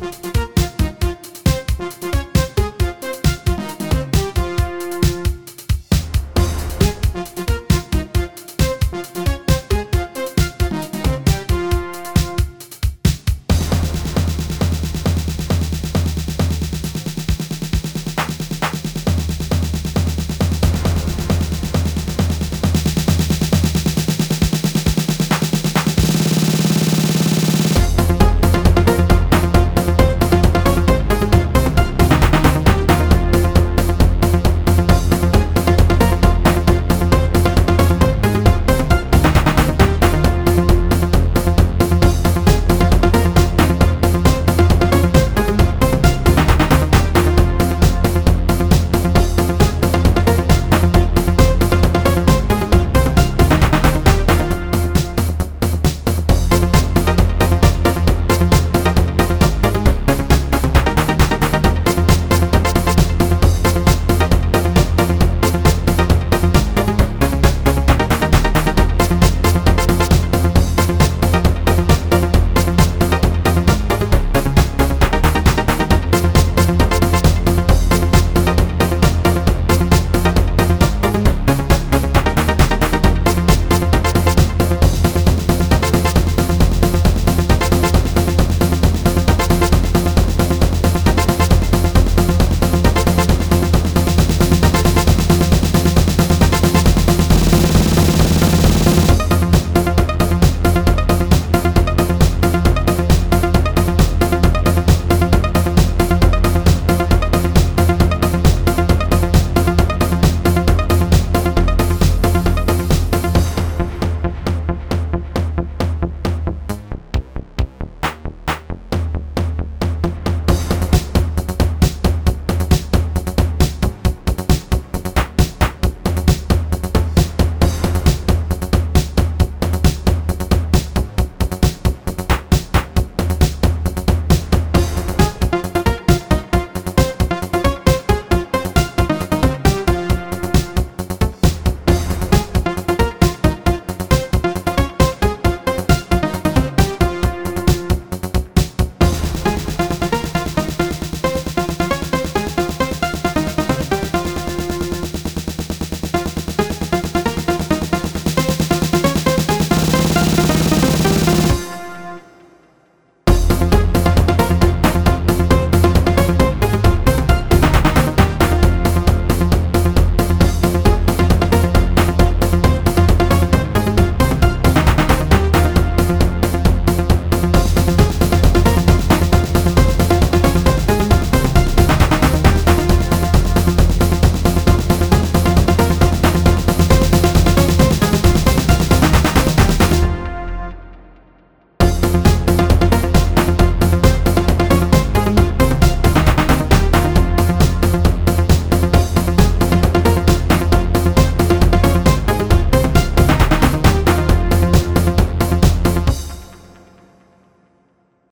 Bye.